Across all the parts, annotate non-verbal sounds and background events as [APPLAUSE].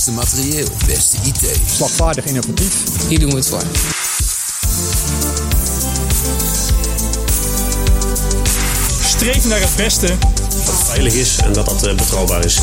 Beste materieel, beste IT. Slagvaardig innovatief. Hier doen we het voor. Streven naar het beste. Dat het veilig is en dat dat eh, betrouwbaar is.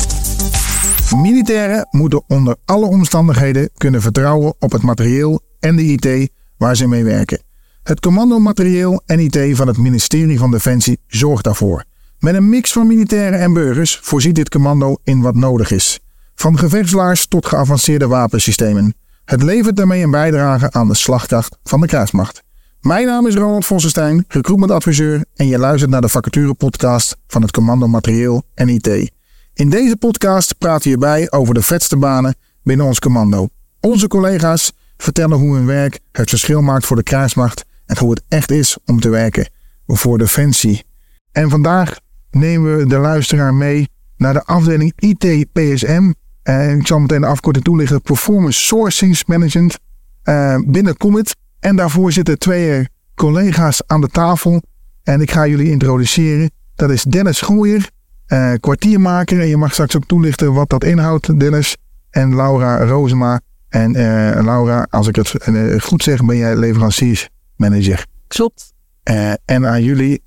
Militairen moeten onder alle omstandigheden kunnen vertrouwen op het materieel en de IT waar ze mee werken. Het commando materieel en IT van het ministerie van Defensie zorgt daarvoor. Met een mix van militairen en burgers voorziet dit commando in wat nodig is. Van gevechtslaars tot geavanceerde wapensystemen. Het levert daarmee een bijdrage aan de slagkracht van de krijgsmacht. Mijn naam is Ronald Vossenstein, recruitmentadviseur en je luistert naar de vacaturepodcast van het Commando Materieel en IT. In deze podcast praten je bij over de vetste banen binnen ons commando. Onze collega's vertellen hoe hun werk het verschil maakt voor de krijgsmacht en hoe het echt is om te werken voor Defensie. En vandaag nemen we de luisteraar mee naar de afdeling IT PSM. En ik zal meteen de afkorting toelichten. Performance Sourcing Management uh, binnen Commit. En daarvoor zitten twee collega's aan de tafel. En ik ga jullie introduceren. Dat is Dennis Gooier, uh, kwartiermaker. En je mag straks ook toelichten wat dat inhoudt, Dennis. En Laura Rozema. En Laura, als ik het goed zeg, ben jij leveranciersmanager. Klopt. en aan jullie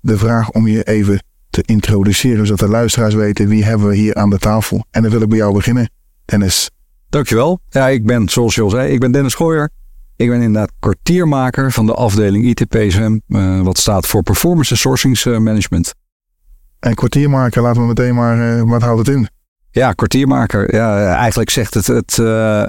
de vraag om je even te introduceren, zodat de luisteraars weten wie hebben we hier aan de tafel. En dan wil ik bij jou beginnen, Dennis. Dankjewel. Ja, ik ben, zoals je al zei, ik ben Dennis Gooier. Ik ben inderdaad kwartiermaker van de afdeling ITPSM, uh, wat staat voor Performance and Sourcing Management. En kwartiermaker, laten we meteen maar, uh, wat houdt het in? Ja, kwartiermaker. Ja, eigenlijk zegt het het, uh,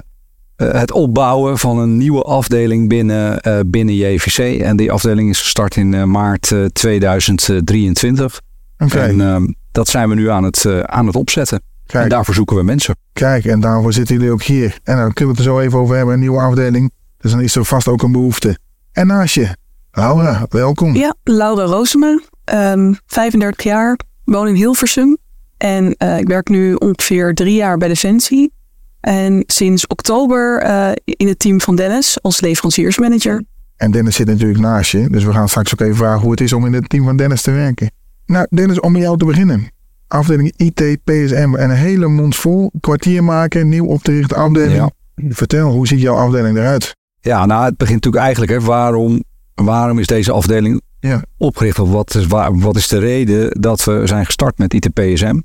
het opbouwen van een nieuwe afdeling binnen, binnen JVC. En die afdeling is gestart in maart 2023. Okay. En uh, dat zijn we nu aan het, uh, aan het opzetten. Kijk. En daarvoor zoeken we mensen. Kijk, en daarvoor zitten jullie ook hier. En dan kunnen we het er zo even over hebben, een nieuwe afdeling. Dus dan is er vast ook een behoefte. En naast je, Laura, welkom. Ja, Laura Roosema, um, 35 jaar, woon in Hilversum. En uh, ik werk nu ongeveer drie jaar bij Defensie. En sinds oktober in het team van Dennis als leveranciersmanager. En Dennis zit natuurlijk naast je. Dus we gaan straks ook even vragen hoe het is om in het team van Dennis te werken. Nou, Dennis, om met jou te beginnen. Afdeling IT, PSM en een hele mond vol. Kwartier maken, nieuw op te richten afdeling. Ja. Vertel, hoe ziet jouw afdeling eruit? Ja, nou, het begint natuurlijk eigenlijk, hè, waarom, waarom is deze afdeling ja. opgericht? Of wat is, waar, wat is de reden dat we zijn gestart met IT, PSM?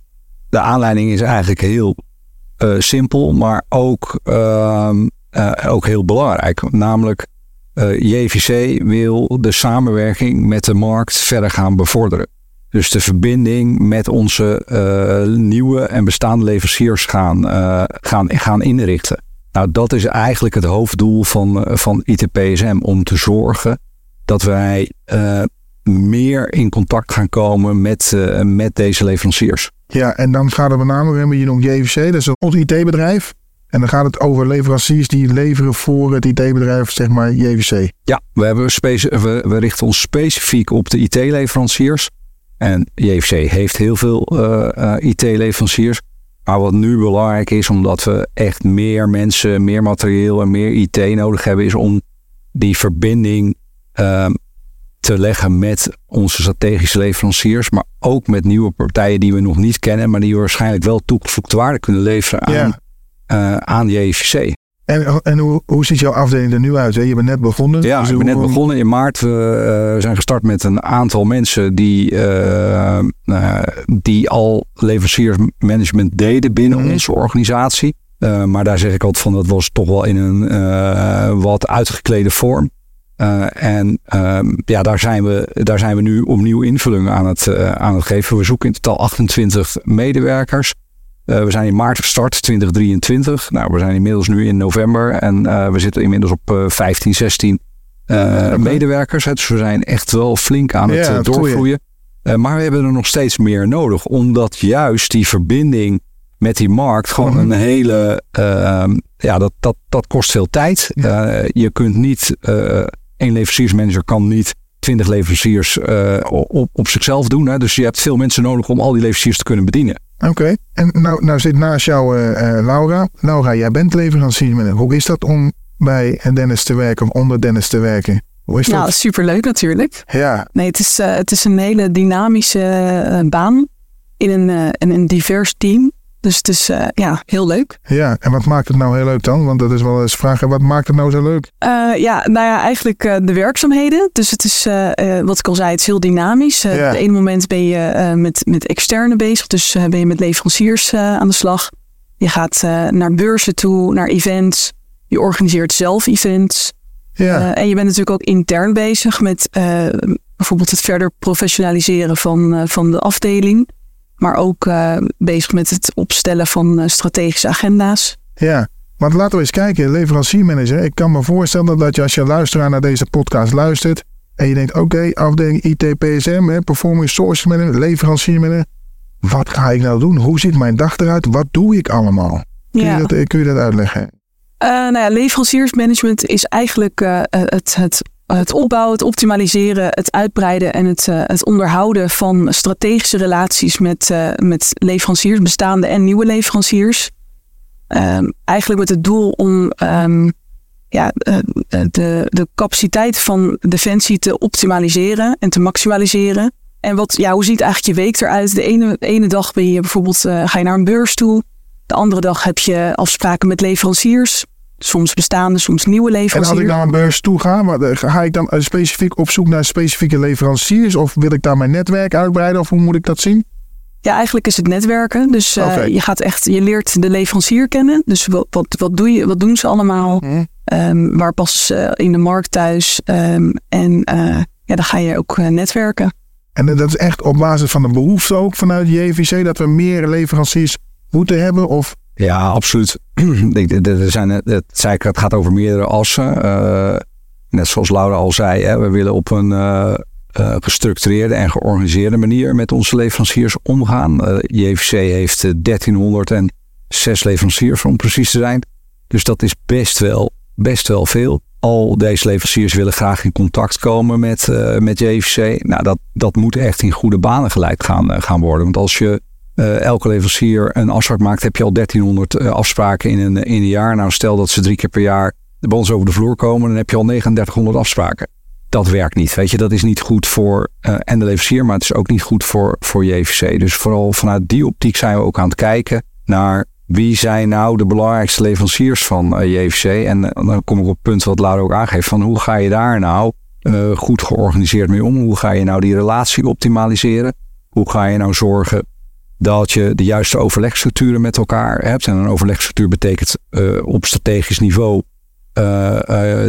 De aanleiding is eigenlijk heel uh, simpel, maar ook, uh, uh, ook heel belangrijk. Namelijk, uh, JVC wil de samenwerking met de markt verder gaan bevorderen. Dus de verbinding met onze uh, nieuwe en bestaande leveranciers gaan, uh, gaan, gaan inrichten. Nou, dat is eigenlijk het hoofddoel van, uh, van ITPSM. Om te zorgen dat wij meer in contact gaan komen met, met deze leveranciers. Ja, en dan gaat het met name, we hebben hier nog JVC, dat is ons IT-bedrijf. En dan gaat het over leveranciers die leveren voor het IT-bedrijf, zeg maar JVC. Ja, we, hebben we, we richten ons specifiek op de IT-leveranciers. En JFC heeft heel veel uh, uh, IT-leveranciers. Maar wat nu belangrijk is, omdat we echt meer mensen, meer materieel en meer IT nodig hebben, is om die verbinding uh, te leggen met onze strategische leveranciers. Maar ook met nieuwe partijen die we nog niet kennen, maar die we waarschijnlijk wel toegevoegde waarde kunnen leveren aan, ja. aan JFC. En, en hoe, hoe ziet jouw afdeling er nu uit? Hè? Je bent net begonnen. Ja, dus ik ben net begonnen in maart. We uh, zijn gestart met een aantal mensen die, uh, uh, die al leveranciersmanagement deden binnen Mhm. onze organisatie. Maar daar zeg ik altijd van, dat was toch wel in een wat uitgeklede vorm. En um, ja, daar zijn, we, daar zijn we nu opnieuw invulling aan het, aan het geven. We zoeken in totaal 28 medewerkers. Uh, we zijn in maart gestart, 2023. Nou, we zijn inmiddels nu in november en uh, we zitten inmiddels op uh, 15, 16 okay. medewerkers. Dus we zijn echt wel flink aan het Ja, doorgroeien. maar we hebben er nog steeds meer nodig, omdat juist die verbinding met die markt gewoon een hele. Uh, ja, dat, dat, dat kost veel tijd. Je kunt niet. Één leveranciersmanager kan niet twintig leveranciers op, op zichzelf doen. Hè? Dus je hebt veel mensen nodig om al die leveranciers te kunnen bedienen. Oké, okay. en nou, nou zit naast jou Laura. Laura, jij bent leveranciersmanager. Hoe is dat om bij Dennis te werken of onder Dennis te werken? Hoe is nou, dat? superleuk natuurlijk. Ja. Nee, het is, het is een hele dynamische baan in een, in een divers team. Dus het is eh, ja, heel leuk. Ja, en wat maakt het nou heel leuk dan? Want dat is wel eens vragen, wat maakt het nou zo leuk? Uh, ja, nou ja, eigenlijk uh, de werkzaamheden. Dus het is, wat ik al zei, het is heel dynamisch. Ja. Op het ene moment ben je met, met externe bezig. Dus ben je met leveranciers aan de slag. Je gaat naar beurzen toe, naar events. Je organiseert zelf events. Ja. en je bent natuurlijk ook intern bezig met bijvoorbeeld het verder professionaliseren van, van de afdeling. Maar ook uh, bezig met het opstellen van uh, strategische agenda's. Ja, want laten we eens kijken. Leveranciermanager. Ik kan me voorstellen dat je als je luisteraar naar deze podcast luistert. En je denkt, oké, okay, afdeling IT PSM, hè, Performance Source Manager, leveranciermanager. Wat ga ik nou doen? Hoe ziet mijn dag eruit? Wat doe ik allemaal? Kun, ja. je, dat, kun je dat uitleggen? Uh, nou ja, leveranciersmanagement is eigenlijk het, het het opbouwen, het optimaliseren, het uitbreiden en het, uh, het onderhouden van strategische relaties met, uh, met leveranciers, bestaande en nieuwe leveranciers. Um, eigenlijk met het doel om um, ja, uh, de, de capaciteit van Defensie te optimaliseren en te maximaliseren. En wat, ja, hoe ziet eigenlijk je week eruit? De ene, ene dag ben je bijvoorbeeld, ga je naar een beurs toe. De andere dag heb je afspraken met leveranciers. Soms bestaande, soms nieuwe leveranciers. En als ik naar een beurs toe ga, maar ga ik dan specifiek op zoek naar specifieke leveranciers? Of wil ik daar mijn netwerk uitbreiden? Of hoe moet ik dat zien? Ja, eigenlijk is het netwerken. Dus uh, Oké. je gaat echt, je leert de leverancier kennen. Dus wat, wat, wat, doe je, wat doen ze allemaal? Hm. Um, waar passen ze in de markt thuis? Um, en uh, ja, dan ga je ook netwerken. En dat is echt op basis van de behoefte ook vanuit JVC dat we meer leveranciers moeten hebben? Of Ja, absoluut. [CLEARS THROAT] zijn, ik, het gaat over meerdere assen. Uh, net zoals Laura al zei, hè, we willen op een uh, gestructureerde en georganiseerde manier met onze leveranciers omgaan. JVC heeft 1306 leveranciers om precies te zijn. Dus dat is best wel, best wel veel. Al deze leveranciers willen graag in contact komen met, met JVC. Nou, dat, dat moet echt in goede banen geleid gaan, gaan worden. Want als je uh, elke leverancier een afspraak maakt, heb je al 1300 uh, afspraken in een, in een jaar. Nou, stel dat ze drie keer per jaar bij ons over de vloer komen, dan heb je al 3900 afspraken. Dat werkt niet, weet je. Dat is niet goed voor uh, en de leverancier, maar het is ook niet goed voor, voor JVC. Dus vooral vanuit die optiek zijn we ook aan het kijken naar wie zijn nou de belangrijkste leveranciers van JVC. En dan kom ik op het punt wat Laura ook aangeeft, van hoe ga je daar nou goed georganiseerd mee om? Hoe ga je nou die relatie optimaliseren? Hoe ga je nou zorgen dat je de juiste overlegstructuren met elkaar hebt. En een overlegstructuur betekent uh, op strategisch niveau uh, uh,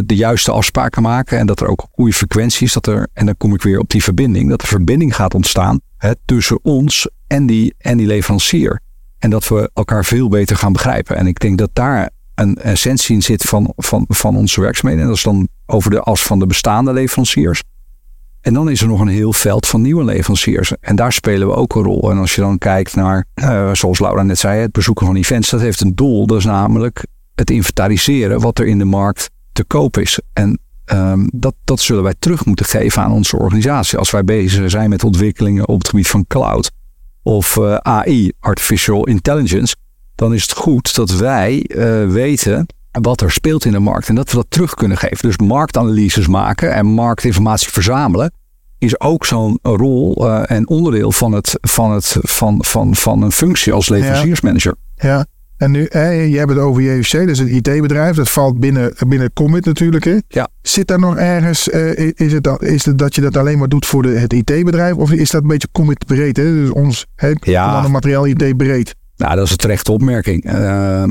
de juiste afspraken maken. En dat er ook een goede frequentie is. Dat er, en dan kom ik weer op die verbinding. Dat er verbinding gaat ontstaan hè, tussen ons en die, en die leverancier. En dat we elkaar veel beter gaan begrijpen. En ik denk dat daar een essentie in zit van, van, van onze werkzaamheden. En dat is dan over de as van de bestaande leveranciers. En dan is er nog een heel veld van nieuwe leveranciers. En daar spelen we ook een rol. En als je dan kijkt naar, uh, zoals Laura net zei, het bezoeken van events, dat heeft een doel. Dat is namelijk het inventariseren wat er in de markt te koop is. En um, dat, dat zullen wij terug moeten geven aan onze organisatie. Als wij bezig zijn met ontwikkelingen op het gebied van cloud of uh, AI, artificial intelligence, dan is het goed dat wij uh, weten wat er speelt in de markt en dat we dat terug kunnen geven. Dus marktanalyses maken en marktinformatie verzamelen is ook zo'n rol uh, en onderdeel van, het, van, het, van, van, van een functie als leveranciersmanager. Ja, ja. en nu, eh, je hebt het over JVC, dat is een IT-bedrijf. Dat valt binnen, binnen Commit natuurlijk. Hè? Ja. Zit daar nog ergens, uh, is, het dat, is het dat je dat alleen maar doet voor de, het IT-bedrijf? Of is dat een beetje Commit breed? Hè? Dus ons hè, ja. materiaal IT breed. Nou, dat is een terechte opmerking. Uh,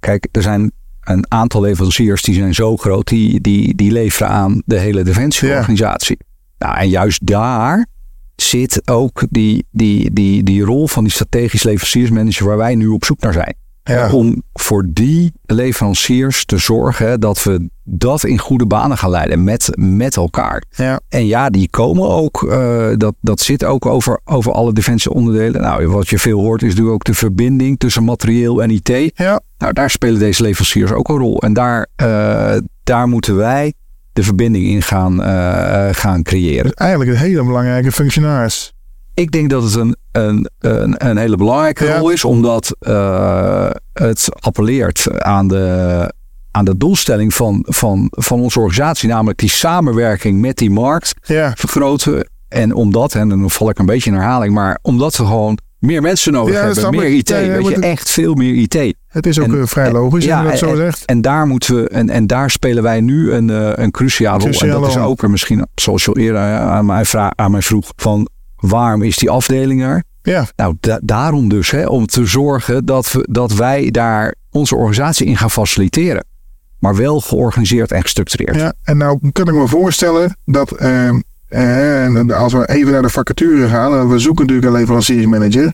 kijk, er zijn een aantal leveranciers die zijn zo groot, die, die, die leveren aan de hele defensieorganisatie. Ja. Nou, en juist daar zit ook die, die, die, die rol van die strategisch leveranciersmanager waar wij nu op zoek naar zijn. Ja. Om voor die leveranciers te zorgen dat we dat in goede banen gaan leiden met, met elkaar. Ja. En ja, die komen ook, uh, dat, dat zit ook over, over alle defensieonderdelen. Nou, wat je veel hoort is natuurlijk ook de verbinding tussen materieel en IT. Ja. Nou, daar spelen deze leveranciers ook een rol. En daar, uh, daar moeten wij de verbinding in gaan, uh, gaan creëren. Dus eigenlijk een hele belangrijke functionaris. Ik denk dat het een, een, een, een hele belangrijke ja. rol is, omdat uh, het appelleert aan de, aan de doelstelling van, van, van onze organisatie, namelijk die samenwerking met die markt ja. vergroten. En omdat, en dan val ik een beetje in herhaling, maar omdat we gewoon meer mensen nodig Ja, hebben. Meer. IT. Weet je, het- echt veel meer IT. Het is ook En- eh, vrij en- logisch je dat zo en, zegt. En daar moeten we, en, en daar spelen wij nu een, eh, een cruciale rol. En dat is ook weer misschien, zoals je eerder aan mij, aan mij vroeg, van waarom is die afdeling er? Ja, Nou, da- daarom dus, hè, om te zorgen dat, we, dat wij daar onze organisatie in gaan faciliteren. Maar wel georganiseerd en gestructureerd. ja, en nou kan ik me voorstellen dat ehm, eh, en als we even naar de vacature gaan, en we zoeken natuurlijk een leveranciersmanager.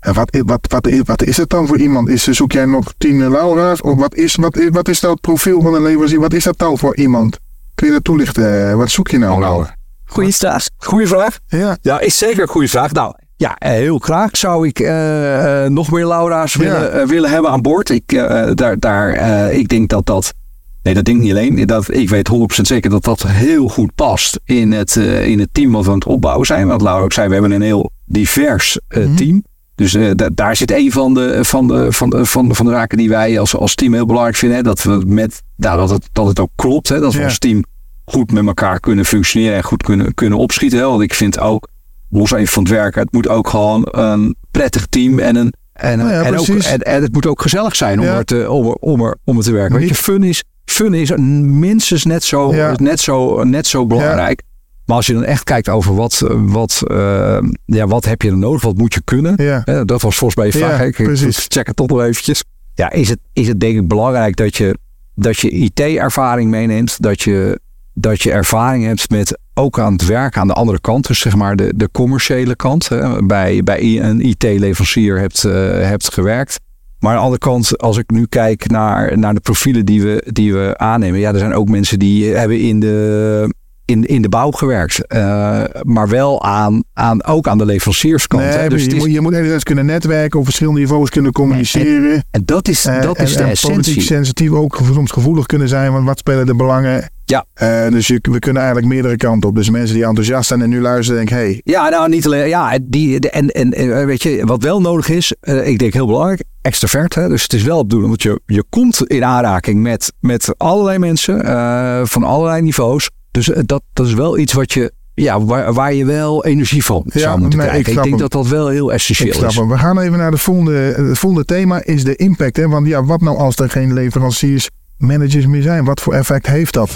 En wat, wat, wat, is het dan voor iemand? Is, zoek jij nog tien Laura's? Of wat is, wat, i- wat is nou het profiel van een leverancier? Wat is dat dan voor iemand? Kun je dat toelichten? Eh, Wat zoek je nou? Laura? Goeie vraag. Goeie vraag. Ja, Ja, is zeker een goede vraag. Nou, ja, eh, heel graag zou ik eh, eh, nog meer Laura's willen, willen hebben aan boord. Ik, eh, daar, daar, eh, ik denk dat dat. Nee, dat denk ik niet alleen. Dat, ik weet 100% zeker dat dat heel goed past in het, eh, in het team wat we aan het opbouwen zijn. Want Laura ook zei, we hebben een heel divers eh, Mhm. team. Dus eh, da- daar zit een van de, van, de, van, de, van, de, van de zaken die wij als, als team heel belangrijk vinden. Hè? Dat, we met, nou, dat, het, dat het ook klopt. Hè? Dat we Ja. als team goed met elkaar kunnen functioneren en goed kunnen, kunnen opschieten. Hè? Want ik vind ook, los even van het werken, het moet ook gewoon een prettig team en een. En, Nou ja, en, ook, en, en het moet ook gezellig zijn om, Ja. er, te, om, er, om, er, om er te werken. Weet je, Niet- fun is, fun is minstens net zo, Ja. net zo, net zo belangrijk. Maar als je dan echt kijkt over wat, wat, eh, ja, wat heb je dan nodig, wat moet je kunnen. ja, Hè, dat was volgens mij je vraag. ik precies. check het toch nog eventjes. Ja, is het, is het denk ik belangrijk dat je, dat je IT-ervaring meeneemt. Dat je, dat je ervaring hebt met ook aan het werken aan de andere kant. Dus zeg maar de, de commerciële kant. Hè, bij, bij een IT-leverancier hebt, eh, hebt gewerkt. Maar aan de andere kant, als ik nu kijk naar, naar de profielen die we, die we aannemen. Ja, er zijn ook mensen die hebben in de, in, in de bouw gewerkt. eh, maar wel aan, aan, ook aan de leverancierskant. hè. Dus je, is- moet, je moet enerzijds kunnen netwerken, op verschillende niveaus kunnen communiceren. En dat is, Eh, dat is en, de essentie. sensitief ook soms gevoelig kunnen zijn, want wat spelen de belangen? Ja. Eh, dus je, we kunnen eigenlijk meerdere kanten op. Dus mensen die enthousiast zijn en nu luisteren, denken: hey, Ja, nou niet alleen. Ja, die, de- en, en, en weet je, wat wel nodig is, eh, ik denk heel belangrijk, extravert. Hè? Dus het is wel op doen, want je, je komt in aanraking met, met allerlei mensen eh, van allerlei niveaus. Dus eh, dat, dat is wel iets wat je, ja, waar, waar je wel energie van Ja, zou moeten nee, krijgen. Ik, denk hem. dat dat wel heel essentieel is. hem. We gaan even naar de volgende, het volgende thema, is de impact. Hè? Want ja, wat nou als er geen leveranciers, managers meer zijn? Wat voor effect heeft dat?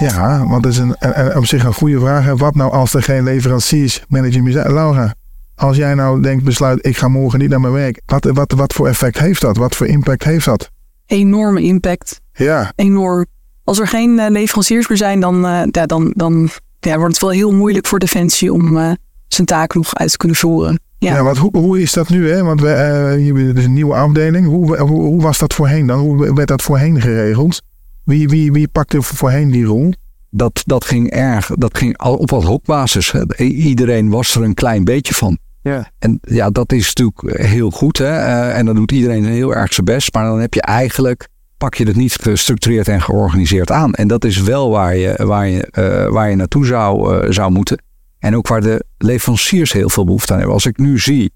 Ja, want dat is een, een- een- op zich een goede vraag. Hè? Wat nou als er geen leveranciers, managers meer zijn? Laura, als jij nou denkt, besluit, ik ga morgen niet naar mijn werk. Wat, wat, wat voor effect heeft dat? Wat voor impact heeft dat? Enorme impact. Ja, Enorm. Als er geen eh, leveranciers meer zijn, dan, eh, ja, dan, dan ja, wordt het wel heel moeilijk voor Defensie om eh, zijn taak nog uit te kunnen voeren. Ja. Ja, want hoe, hoe is dat nu? Hè? Want we, eh, hier is dus een nieuwe afdeling. Hoe, hoe, hoe was dat voorheen dan? Hoe werd dat voorheen geregeld? Wie, wie, wie pakte voorheen die rol? Dat, dat ging erg, dat ging al op ad hoc basis. Hè. I- Iedereen was er een klein beetje van. Ja. En ja, dat is natuurlijk heel goed. Hè? Eh, en dan doet iedereen heel erg zijn best. Maar dan heb je eigenlijk, pak je het niet gestructureerd en georganiseerd aan. En dat is wel waar je, waar je, eh, waar je naartoe zou, eh, zou moeten. En ook waar de leveranciers heel veel behoefte aan hebben. Als ik nu zie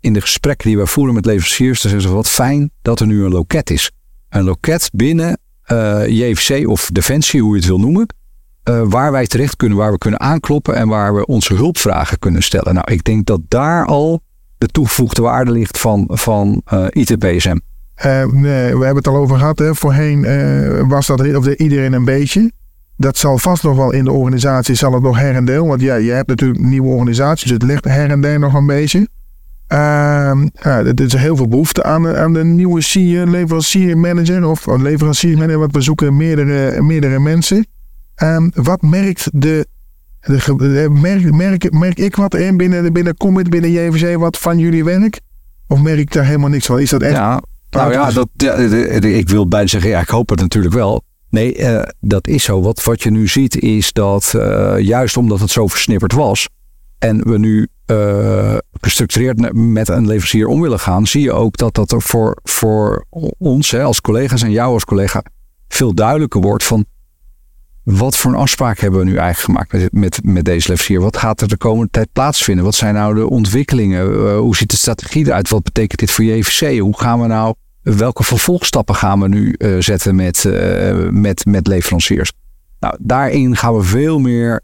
in de gesprekken die wij voeren met leveranciers, dan zeggen ze wat fijn dat er nu een loket is. Een loket binnen eh, JVC of Defensie, hoe je het wil noemen. eh, waar wij terecht kunnen, waar we kunnen aankloppen en waar we onze hulpvragen kunnen stellen. Nou, ik denk dat daar al de toegevoegde waarde ligt van, van ITPSM. Eh, nee, we hebben het al over gehad. Hè? Voorheen was dat of de, iedereen een beetje. Dat zal vast nog wel in de organisatie, zal het nog her en der. Want ja, je hebt natuurlijk nieuwe organisaties, dus het ligt her en der nog een beetje. Ehm ja, er is heel veel behoefte aan, de- aan de nieuwe CEO, leverancier manager of leveranciermanager. Want we zoeken meerdere, meerdere mensen. Ehm, wat merkt de, de, merk, merk, merk ik wat in binnen, binnen Commit, binnen JVC, wat van jullie werk? Of merk ik daar helemaal niks van? Is dat echt Ja, nou ja, dat, ja, ik wil bijna zeggen, ja, ik hoop het natuurlijk wel. Nee, eh, dat is zo. Wat, wat je nu ziet is dat eh, juist omdat het zo versnipperd was en we nu eh, gestructureerd met een leverancier om willen gaan, zie je ook dat dat er voor, voor ons hè, als collega's en jou als collega veel duidelijker wordt van wat voor een afspraak hebben we nu eigenlijk gemaakt met, met, met deze leverancier? Wat gaat er de komende tijd plaatsvinden? Wat zijn nou de ontwikkelingen? Hoe ziet de strategie eruit? Wat betekent dit voor JVC? Hoe gaan we nou, welke vervolgstappen gaan we nu eh, zetten met, eh, met, met leveranciers? Nou, daarin gaan we veel meer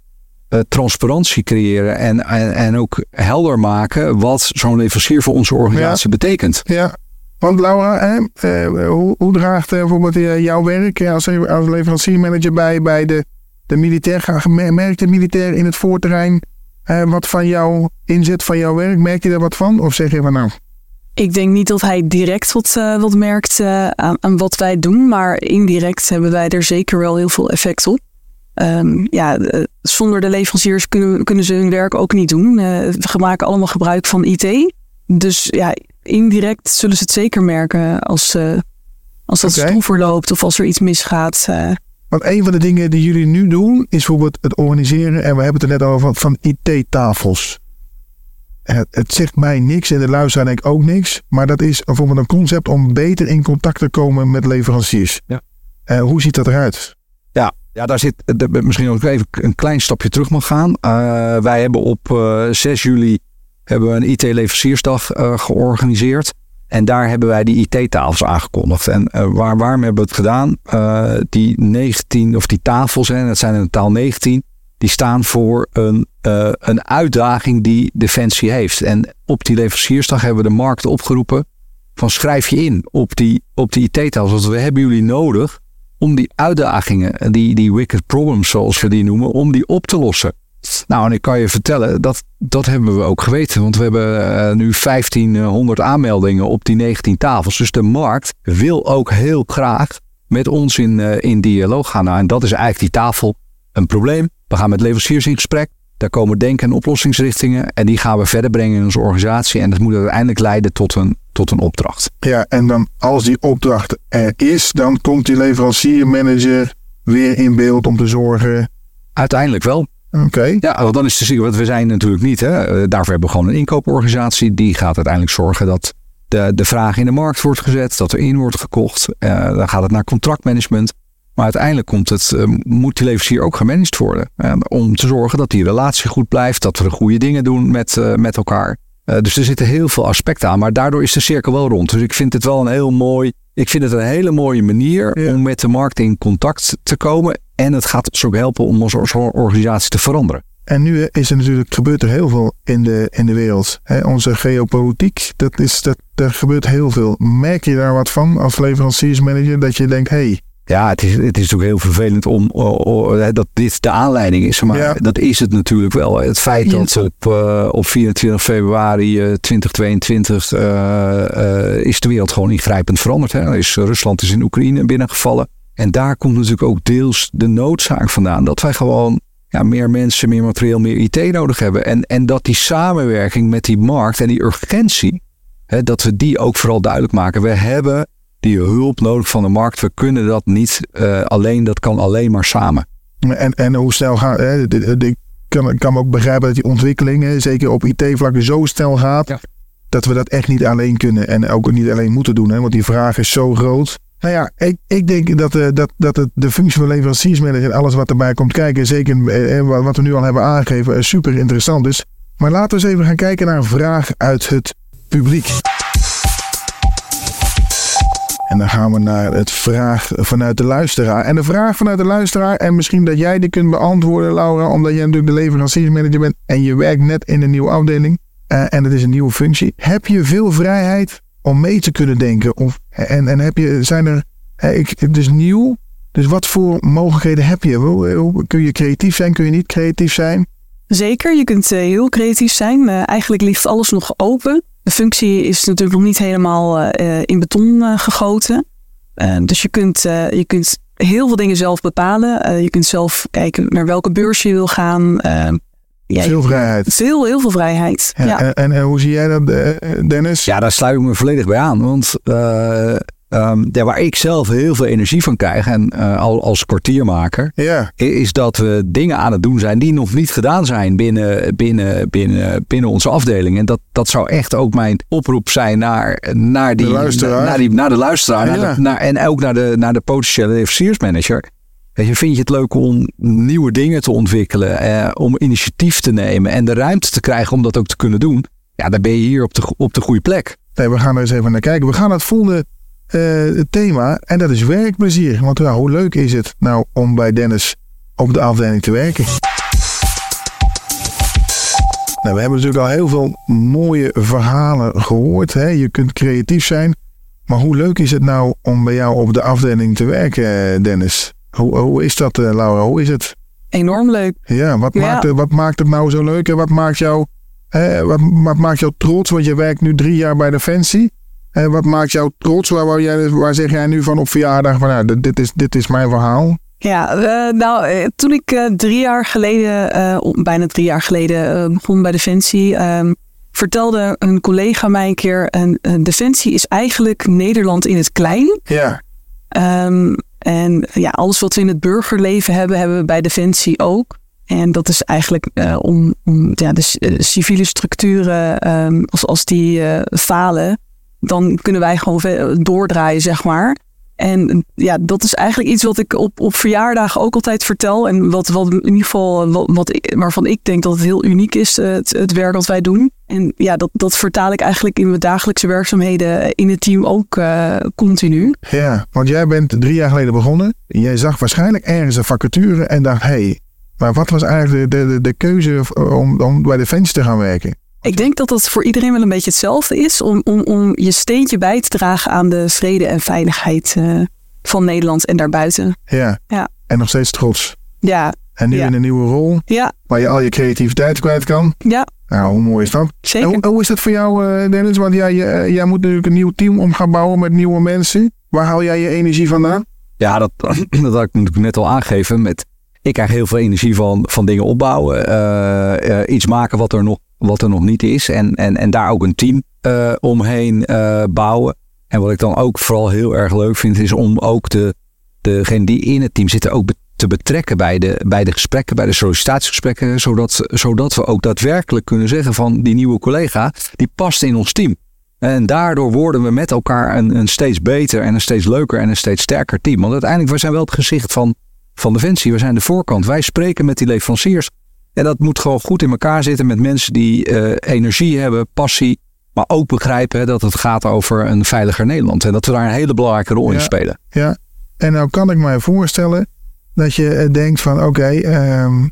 eh, transparantie creëren en, en, en ook helder maken wat zo'n leverancier voor onze organisatie betekent. Ja, want Laura, hè, hoe, hoe draagt bijvoorbeeld jouw werk als, als leveranciermanager bij, bij de, de militair? Merkt de militair in het voorterrein wat van jouw inzet van jouw werk? Merk je daar wat van? Of zeg je van nou, Ik denk niet dat hij direct wat, eh, wat merkt eh, aan, aan wat wij doen, maar indirect hebben wij er zeker wel heel veel effect op. Ehm, ja, zonder de leveranciers kunnen, kunnen ze hun werk ook niet doen. Eh, we maken allemaal gebruik van IT. Dus ja, indirect zullen ze het zeker merken als, als dat Oké. stroever loopt of als er iets misgaat. Want een van de dingen die jullie nu doen is bijvoorbeeld het organiseren, en we hebben het er net over, van IT-tafels. Het, het zegt mij niks en de luisteraar denk ik ook niks, maar dat is bijvoorbeeld een concept om beter in contact te komen met leveranciers. Ja. Eh, hoe ziet dat eruit? Ja, ja daar zit de- misschien ook even een klein stapje terug mag gaan. Eh, wij hebben op eh, 6 juli hebben we een IT-leveranciersdag eh, georganiseerd. En daar hebben wij die IT-tafels aangekondigd. En eh, waar, waarom hebben we het gedaan? Eh, die 19, of die tafels, hè, dat zijn in totaal 19, die staan voor een, eh, een uitdaging die Defensie heeft. En op die leveranciersdag hebben we de markt opgeroepen van schrijf je in op die, op die IT-tafels. Want we hebben jullie nodig om die uitdagingen, die, die wicked problems zoals we die noemen, om die op te lossen. Nou, en ik kan je vertellen, dat, dat hebben we ook geweten. Want we hebben eh, nu 1500 aanmeldingen op die 19 tafels. Dus de markt wil ook heel graag met ons in, eh, in dialoog gaan. Nou, en dat is eigenlijk die tafel een probleem. We gaan met leveranciers in gesprek. Daar komen denken en oplossingsrichtingen. En die gaan we verder brengen in onze organisatie. En dat moet uiteindelijk leiden tot een, tot een opdracht. Ja, en dan als die opdracht er is, dan komt die leveranciermanager weer in beeld om te zorgen. Uiteindelijk wel. Oké, Ja, want dan is het zeker, want we zijn natuurlijk niet. Hè, Eh, daarvoor hebben we gewoon een inkooporganisatie. Die gaat uiteindelijk zorgen dat de, de vraag in de markt wordt gezet, dat er in wordt gekocht. Eh, dan gaat het naar contractmanagement. Maar uiteindelijk komt het, eh, moet die leverancier ook gemanaged worden. eh, om te zorgen dat die relatie goed blijft, dat we de goede dingen doen met, eh, met elkaar. Dus er zitten heel veel aspecten aan, maar daardoor is de cirkel wel rond. Dus ik vind het wel een heel mooi, ik vind het een hele mooie manier Ja. om met de markt in contact te komen. En het gaat ons ook helpen om onze organisatie te veranderen. En nu is er natuurlijk, gebeurt er heel veel in de, in de wereld. Onze geopolitiek, dat is, dat, er gebeurt heel veel. Merk je daar wat van als leveranciersmanager? Dat je denkt, hé, hey, Ja, het is, het is natuurlijk heel vervelend om oh, oh, hè, dat dit de aanleiding is. Maar Ja. dat is het natuurlijk wel. Het feit Ja. dat op, eh, op 24 februari eh, 2022 eh, eh, is de wereld gewoon ingrijpend veranderd. Hè. Is, Rusland is in Oekraïne binnengevallen. En daar komt natuurlijk ook deels de noodzaak vandaan. Dat wij gewoon ja, meer mensen, meer materieel, meer IT nodig hebben. En, en dat die samenwerking met die markt en die urgentie, hè, dat we die ook vooral duidelijk maken. We hebben die hulp nodig van de markt. We kunnen dat niet eh, alleen, dat kan alleen maar samen. En, en hoe snel gaat. Hè, de- de- de- Ik kan, ik kan me ook begrijpen dat die ontwikkelingen, zeker op IT-vlak, zo snel gaat. Ja. Dat we dat echt niet alleen kunnen en ook niet alleen moeten doen. Hè, want die vraag is zo groot. Nou ja, ik, ik denk dat, eh, dat, dat het, de functie van leveranciersmanager en alles wat erbij komt kijken, zeker eh, wat we nu al hebben aangegeven, super interessant is. Maar laten we eens even gaan kijken naar een vraag uit het publiek. En dan gaan we naar het vraag vanuit de luisteraar. En de vraag vanuit de luisteraar, en misschien dat jij die kunt beantwoorden, Laura, omdat jij natuurlijk de leveranciersmanager bent en je werkt net in een nieuwe afdeling eh, en het is een nieuwe functie. Heb je veel vrijheid om mee te kunnen denken? Of, en, en heb je, zijn er, hè, ik, het is nieuw, dus wat voor mogelijkheden heb je? Kun je creatief zijn, kun je niet creatief zijn? Zeker, je kunt eh, heel creatief zijn. Eh, eigenlijk ligt alles nog open. De functie is natuurlijk nog niet helemaal eh, eh, in beton eh, gegoten. Dus je kunt, eh, je kunt heel veel dingen zelf bepalen. Eh, je kunt zelf kijken naar welke beurs je wil gaan. Ja, Veel vrijheid. Veel, heel veel vrijheid. Ja, Ja. En, en, en hoe zie jij dat, Dennis? Ja, daar sluit ik me volledig bij aan. Want eh, ehm, ja, waar ik zelf heel veel energie van krijg, en eh, al als kwartiermaker, is dat we dingen aan het doen zijn die nog niet gedaan zijn binnen, binnen, binnen, binnen onze afdeling. En dat, dat zou echt ook mijn oproep zijn naar, naar, die, De luisteraar. naar, die, naar de luisteraar. Ja. Naar de, naar, en ook naar de, naar de potentiële leveranciersmanager. Weet je, vind je het leuk om nieuwe dingen te ontwikkelen, eh, om initiatief te nemen en de ruimte te krijgen om dat ook te kunnen doen? Ja, dan ben je hier op de, op de goede plek. Nee, we gaan er eens even naar kijken. We gaan naar het volgende eh, thema. En dat is werkplezier. Want ja, hoe leuk is het nou om bij Dennis op de afdeling te werken? Nou, we hebben natuurlijk al heel veel mooie verhalen gehoord. Hè? Je kunt creatief zijn. Maar hoe leuk is het nou om bij jou op de afdeling te werken, eh, Dennis? Hoe, hoe is dat, eh, Laura? Hoe is het? Enorm leuk. Ja, wat, Ja. Maakt, het, wat maakt het nou zo leuk en wat maakt jou, hè, wat, wat maakt jou trots? Want je werkt nu drie jaar bij Defensie. En wat maakt jou trots? Waar, waar, jij, waar zeg jij nu van op verjaardag van nou, dit, is, dit is mijn verhaal? Ja, eh, nou, eh, toen ik eh, drie jaar geleden, eh, bijna drie jaar geleden, eh, begon bij Defensie, ehm, vertelde een collega mij een keer: een, een Defensie is eigenlijk Nederland in het klein. Ja, Ehm, en ja, alles wat we in het burgerleven hebben, hebben we bij Defensie ook. En dat is eigenlijk eh, om, om ja, de eh, civiele structuren, ehm, als, als die eh, falen, dan kunnen wij gewoon doordraaien, zeg maar. En ja, dat is eigenlijk iets wat ik op, op verjaardagen ook altijd vertel. En wat, wat in ieder geval, wat, wat waarvan ik denk dat het heel uniek is, eh, het, het werk dat wij doen. En ja, dat, dat vertaal ik eigenlijk in mijn dagelijkse werkzaamheden in het team ook eh, continu. ja, want jij bent drie jaar geleden begonnen. Jij zag waarschijnlijk ergens een vacature en dacht, hé, hey, maar wat was eigenlijk de, de, de keuze om, om bij Defensie te gaan werken? Ik denk dat dat voor iedereen wel een beetje hetzelfde is. Om, om, om je steentje bij te dragen aan de vrede en veiligheid eh, van Nederland en daarbuiten. Ja. Ja. En nog steeds trots. Ja, En nu Ja. in een nieuwe rol, ja, waar je al je creativiteit kwijt kan. ja, Nou, hoe mooi is dat? En zeker. hoe, hoe is dat voor jou, eh, Dennis? Want jij, jij, jij moet natuurlijk een nieuw team om gaan bouwen met nieuwe mensen. Waar haal jij je energie vandaan? Ja, dat, [CLEARS THROAT] dat had ik natuurlijk net al aangegeven. Met, ik krijg heel veel energie van, van dingen opbouwen. eh, eh, iets maken wat er nog, wat er nog niet is. En, en, en daar ook een team eh, omheen eh, bouwen. En wat ik dan ook vooral heel erg leuk vind, is om ook de, degene die in het team zitten ook te betrekken bij de, bij de gesprekken, bij de sollicitatiegesprekken. Zodat, zodat we ook daadwerkelijk kunnen zeggen van die nieuwe collega, die past in ons team. En daardoor worden we met elkaar een, een steeds beter en een steeds leuker en een steeds sterker team. Want uiteindelijk, we zijn wel het gezicht van, van Defensie. We zijn de voorkant. Wij spreken met die leveranciers. En dat moet gewoon goed in elkaar zitten met mensen die eh, energie hebben, passie. Maar ook begrijpen hè, dat het gaat over een veiliger Nederland. En dat we daar een hele belangrijke rol in spelen. Ja. En nou kan ik mij voorstellen dat je eh, denkt van oké, ehm,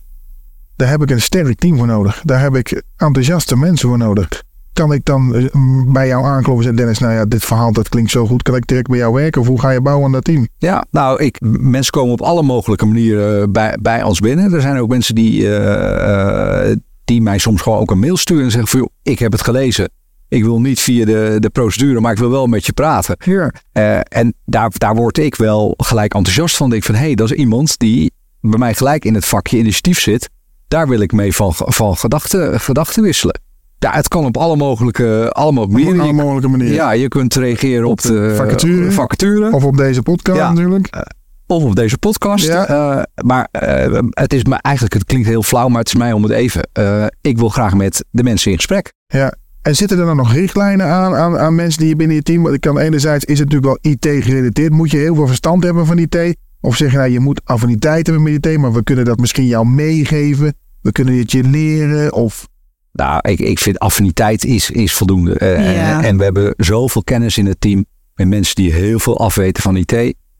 daar heb ik een sterk team voor nodig. Daar heb ik enthousiaste mensen voor nodig. Kan ik dan eh, bij jou aankloppen en zeggen, Dennis, nou ja, dit verhaal dat klinkt zo goed. Kan ik direct bij jou werken? Of hoe ga je bouwen aan dat team? Ja, nou, ik, mensen komen op alle mogelijke manieren bij, bij ons binnen. Er zijn ook mensen die, eh, eh, die mij soms gewoon ook een mail sturen en zeggen van, joh, ik heb het gelezen. Ik wil niet via de, de procedure, maar ik wil wel met je praten. Ja. Eh, en daar, daar word ik wel gelijk enthousiast van. Ik denk van, hé, hey, dat is iemand die bij mij gelijk in het vakje initiatief zit. Daar wil ik mee van, van gedachten, gedachten wisselen. Ja, het kan op alle mogelijke, alle mogelijke alle manieren. Je- mogelijke manieren. Ja, je kunt reageren op, de, vacature. vacature. Of op deze podcast Ja. natuurlijk. Of op deze podcast. Ja. Eh, maar eh, het is me eigenlijk, het klinkt heel flauw, maar het is mij om het even. Eh, ik wil graag met de mensen in gesprek. Ja. En zitten er dan nog richtlijnen aan, aan, aan mensen die je binnen je team... Want ik kan enerzijds is het natuurlijk wel IT gerelateerd. Moet je heel veel verstand hebben van IT? Of zeg je nou, je moet affiniteit hebben met IT... maar we kunnen dat misschien jou meegeven. We kunnen het je leren. Of Nou, ik, ik vind affiniteit is, is voldoende. Eh, Ja. en, en we hebben zoveel kennis in het team. Met mensen die heel veel afweten van IT.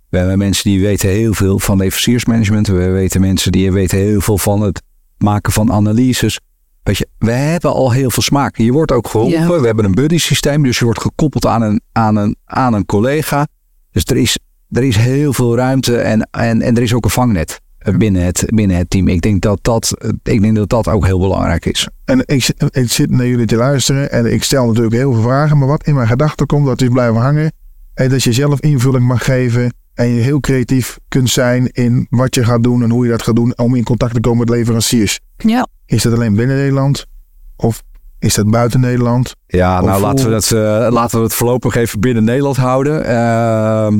We hebben mensen die weten heel veel van leveranciersmanagement. We weten mensen die weten heel veel van het maken van analyses. Weet je, we hebben al heel veel smaak. Je wordt ook geholpen. Ja. We hebben een buddy systeem. Dus je wordt gekoppeld aan een, aan een, aan een collega. Dus er is, er is heel veel ruimte. En, en, en er is ook een vangnet eh, binnen het, binnen het team. Ik denk dat dat, ik denk dat dat ook heel belangrijk is. En ik, zit- ik zit naar jullie te luisteren en ik stel natuurlijk heel veel vragen. Maar wat in mijn gedachten komt, dat is blijven hangen. En dat je zelf invulling mag geven. En je heel creatief kunt zijn in wat je gaat doen en hoe je dat gaat doen. Om in contact te komen met leveranciers. Ja, Is dat alleen binnen Nederland? Of is dat buiten Nederland? Ja, Of nou laten we, dat, eh, laten we het voorlopig even binnen Nederland houden. Ehm,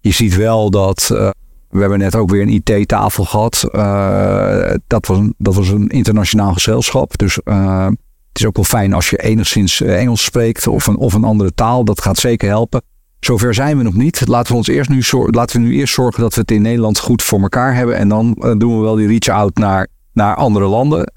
je ziet wel dat. eh, we hebben net ook weer een IT-tafel gehad. Eh, dat, was een, dat was een internationaal gezelschap. Dus eh, het is ook wel fijn als je enigszins eh, Engels spreekt of een, of een andere taal. Dat gaat zeker helpen. Zover zijn we nog niet. Laten we, ons eerst nu, laten we nu eerst zorgen dat we het in Nederland goed voor elkaar hebben. En dan doen we wel die reach-out naar, naar andere landen.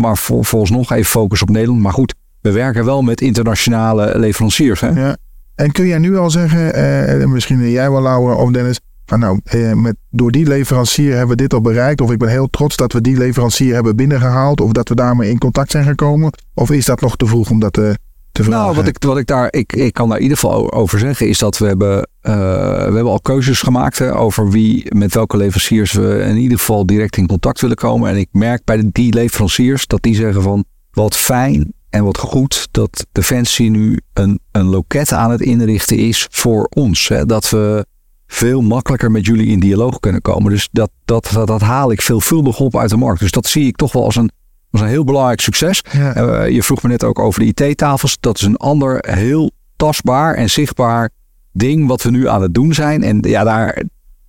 Maar vol, volgens nog even focus op Nederland. Maar goed, we werken wel met internationale leveranciers. Hè? Ja. En kun jij nu al zeggen, misschien jij wel of Dennis. Van nou, eh, met, door die leverancier hebben we dit al bereikt. Of ik ben heel trots dat we die leverancier hebben binnengehaald. Of dat we daarmee in contact zijn gekomen. Of is dat nog te vroeg om dat eh, te vragen? Nou, wat ik, wat ik daar, ik, ik kan daar in ieder geval over zeggen, is dat we hebben, eh, we hebben al keuzes gemaakt hè, over wie, met welke leveranciers we in ieder geval direct in contact willen komen. En ik merk bij die leveranciers dat die zeggen van, wat fijn en wat goed dat Defensie nu een, een loket aan het inrichten is voor ons. Hè, dat we veel makkelijker met jullie in dialoog kunnen komen. Dus dat, dat, dat, dat haal ik veelvuldig op uit de markt. Dus dat zie ik toch wel als een, als een heel belangrijk succes. Ja. Uh, je vroeg me net ook over de IT-tafels. Dat is een ander heel tastbaar en zichtbaar ding wat we nu aan het doen zijn. En ja, daar,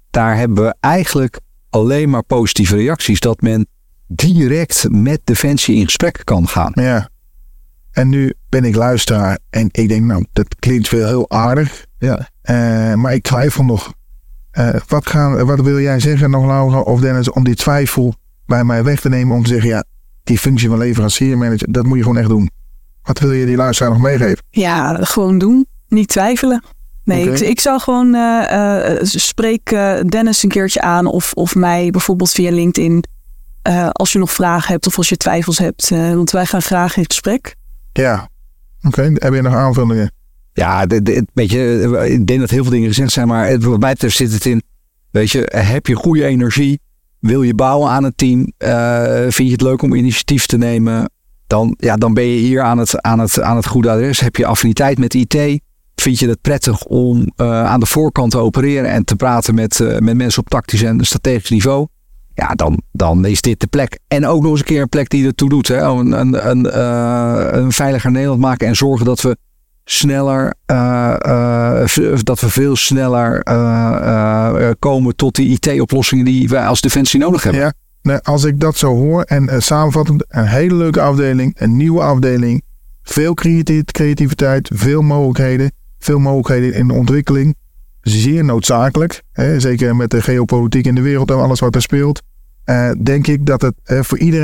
daar hebben we eigenlijk alleen maar positieve reacties. Dat men direct met Defensie in gesprek kan gaan. Ja. En nu ben ik luisteraar en ik denk, nou, dat klinkt wel heel aardig. Ja. Uh, maar ik twijfel nog. Uh, wat, gaan, wat wil jij zeggen nog, Laura of Dennis, om die twijfel bij mij weg te nemen om te zeggen, ja, die functie van leveranciermanager, dat moet je gewoon echt doen. Wat wil je die luisteraar nog meegeven? Ja, gewoon doen. Niet twijfelen. Nee, okay. ik, ik, zou gewoon uh, spreek Dennis een keertje aan of, of mij bijvoorbeeld via LinkedIn. als je nog vragen hebt of als je twijfels hebt. want wij gaan graag in gesprek. Ja, oké. Okay. Heb je nog aanvullingen? Ja, je, ik denk dat heel veel dingen gezegd zijn, maar wat mij betreft zit het in, weet je, heb je goede energie? Wil je bouwen aan het team? Uh, vind je het leuk om initiatief te nemen? Dan, ja, dan ben je hier aan het, aan, het, aan het goede adres. Heb je affiniteit met IT? Vind je het prettig om uh, aan de voorkant te opereren en te praten met, met mensen op tactisch en strategisch niveau? Ja, dan, dan is dit de plek. En ook nog eens een keer een plek die ertoe doet. Hè? Een, een, een, een veiliger Nederland maken en zorgen dat we sneller, uh, uh, dat we veel sneller uh, komen tot die IT-oplossingen die wij als Defensie nodig hebben. Ja, nee, als ik dat zo hoor en samenvattend, een hele leuke afdeling, een nieuwe afdeling, veel creativiteit, veel mogelijkheden, veel mogelijkheden in de ontwikkeling. Zeer noodzakelijk, hè, zeker met de geopolitiek in de wereld en alles wat er speelt. denk ik dat het voor iedereen